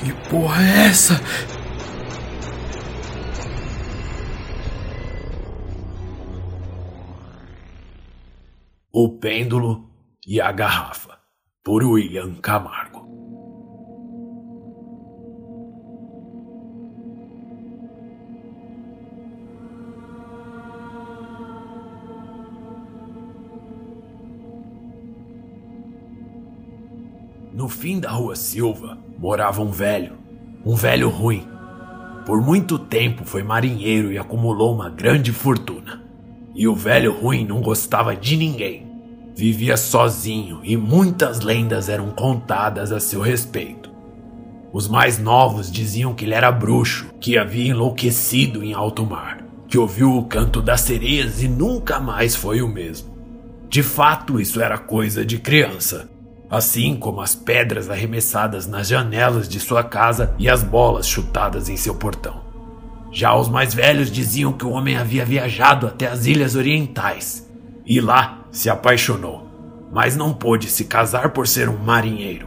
Que porra é essa? O Pêndulo e a Garrafa, por William Camargo. No fim da rua Silva morava um velho, um velho ruim. Por muito tempo foi marinheiro e acumulou uma grande fortuna. E o velho ruim não gostava de ninguém. Vivia sozinho e muitas lendas eram contadas a seu respeito. Os mais novos diziam que ele era bruxo, que havia enlouquecido em alto mar, que ouviu o canto das sereias e nunca mais foi o mesmo. De fato, isso era coisa de criança, assim como as pedras arremessadas nas janelas de sua casa e as bolas chutadas em seu portão. Já os mais velhos diziam que o homem havia viajado até as ilhas orientais e lá se apaixonou, mas não pôde se casar por ser um marinheiro.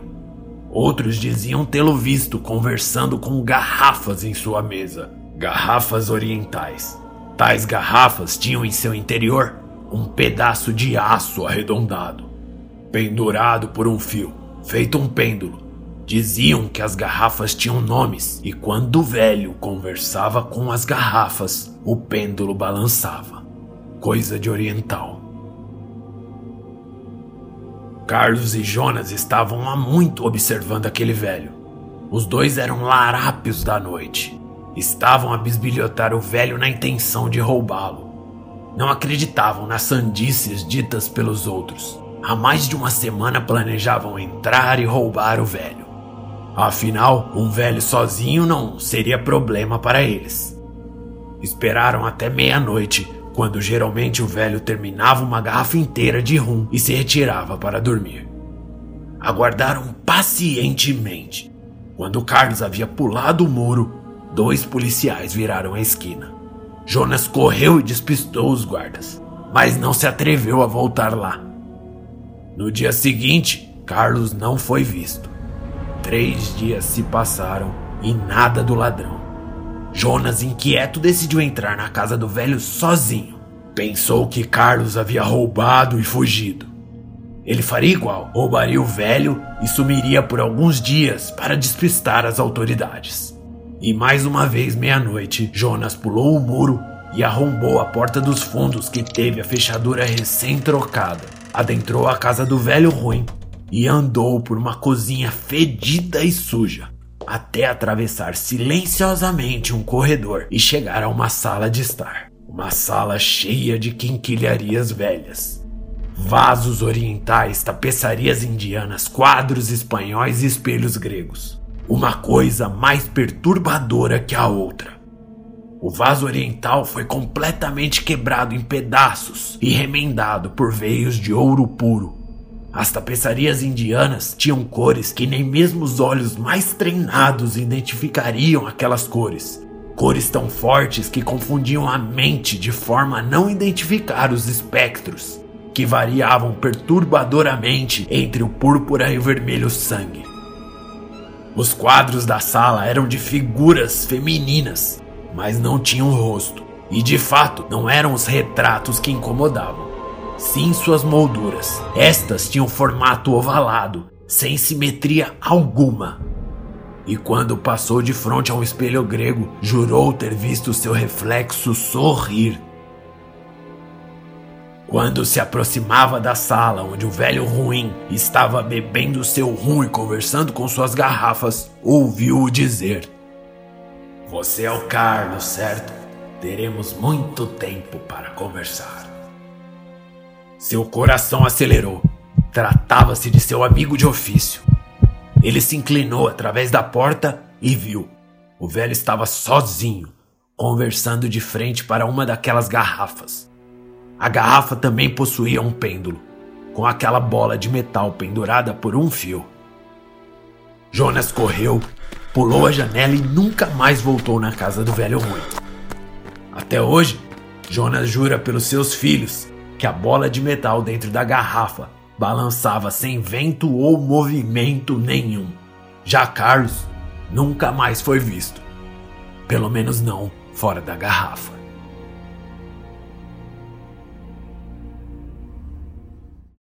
Outros diziam tê-lo visto conversando com garrafas em sua mesa, garrafas orientais. Tais garrafas tinham em seu interior um pedaço de aço arredondado, pendurado por um fio, feito um pêndulo Diziam que as garrafas tinham nomes e quando o velho conversava com as garrafas, o pêndulo balançava. Coisa de oriental. Carlos e Jonas estavam há muito observando aquele velho. Os dois eram larápios da noite. Estavam a bisbilhotar o velho na intenção de roubá-lo. Não acreditavam nas sandices ditas pelos outros. Há mais de uma semana planejavam entrar e roubar o velho. Afinal, um velho sozinho não seria problema para eles. Esperaram até meia-noite, quando geralmente o velho terminava uma garrafa inteira de rum e se retirava para dormir. Aguardaram pacientemente. Quando Carlos havia pulado o muro, dois policiais viraram a esquina. Jonas correu e despistou os guardas, mas não se atreveu a voltar lá. No dia seguinte, Carlos não foi visto. Três dias se passaram e nada do ladrão. Jonas, inquieto, decidiu entrar na casa do velho sozinho. Pensou que Carlos havia roubado e fugido. Ele faria igual, roubaria o velho e sumiria por alguns dias para despistar as autoridades. E mais uma vez, meia-noite, Jonas pulou o muro e arrombou a porta dos fundos que teve a fechadura recém-trocada. Adentrou a casa do velho ruim e andou por uma cozinha fedida e suja, até atravessar silenciosamente um corredor e chegar a uma sala de estar. Uma sala cheia de quinquilharias velhas. Vasos orientais, tapeçarias indianas, quadros espanhóis e espelhos gregos. Uma coisa mais perturbadora que a outra. O vaso oriental foi completamente quebrado em pedaços e remendado por veios de ouro puro as tapeçarias indianas tinham cores que nem mesmo os olhos mais treinados identificariam aquelas cores. Cores tão fortes que confundiam a mente de forma a não identificar os espectros, que variavam perturbadoramente entre o púrpura e o vermelho sangue. Os quadros da sala eram de figuras femininas, mas não tinham rosto, e de fato não eram os retratos que incomodavam sim suas molduras. Estas tinham formato ovalado, sem simetria alguma. E quando passou de frente a um espelho grego, jurou ter visto seu reflexo sorrir. Quando se aproximava da sala onde o velho ruim estava bebendo seu rum e conversando com suas garrafas, ouviu-o dizer: Você é o Carlos, certo? Teremos muito tempo para conversar. Seu coração acelerou. Tratava-se de seu amigo de ofício. Ele se inclinou através da porta e viu. O velho estava sozinho, conversando de frente para uma daquelas garrafas. A garrafa também possuía um pêndulo, com aquela bola de metal pendurada por um fio. Jonas correu, pulou a janela e nunca mais voltou na casa do velho ruim. Até hoje, Jonas jura pelos seus filhos que a bola de metal dentro da garrafa balançava sem vento ou movimento nenhum. Já Carlos nunca mais foi visto. Pelo menos não fora da garrafa.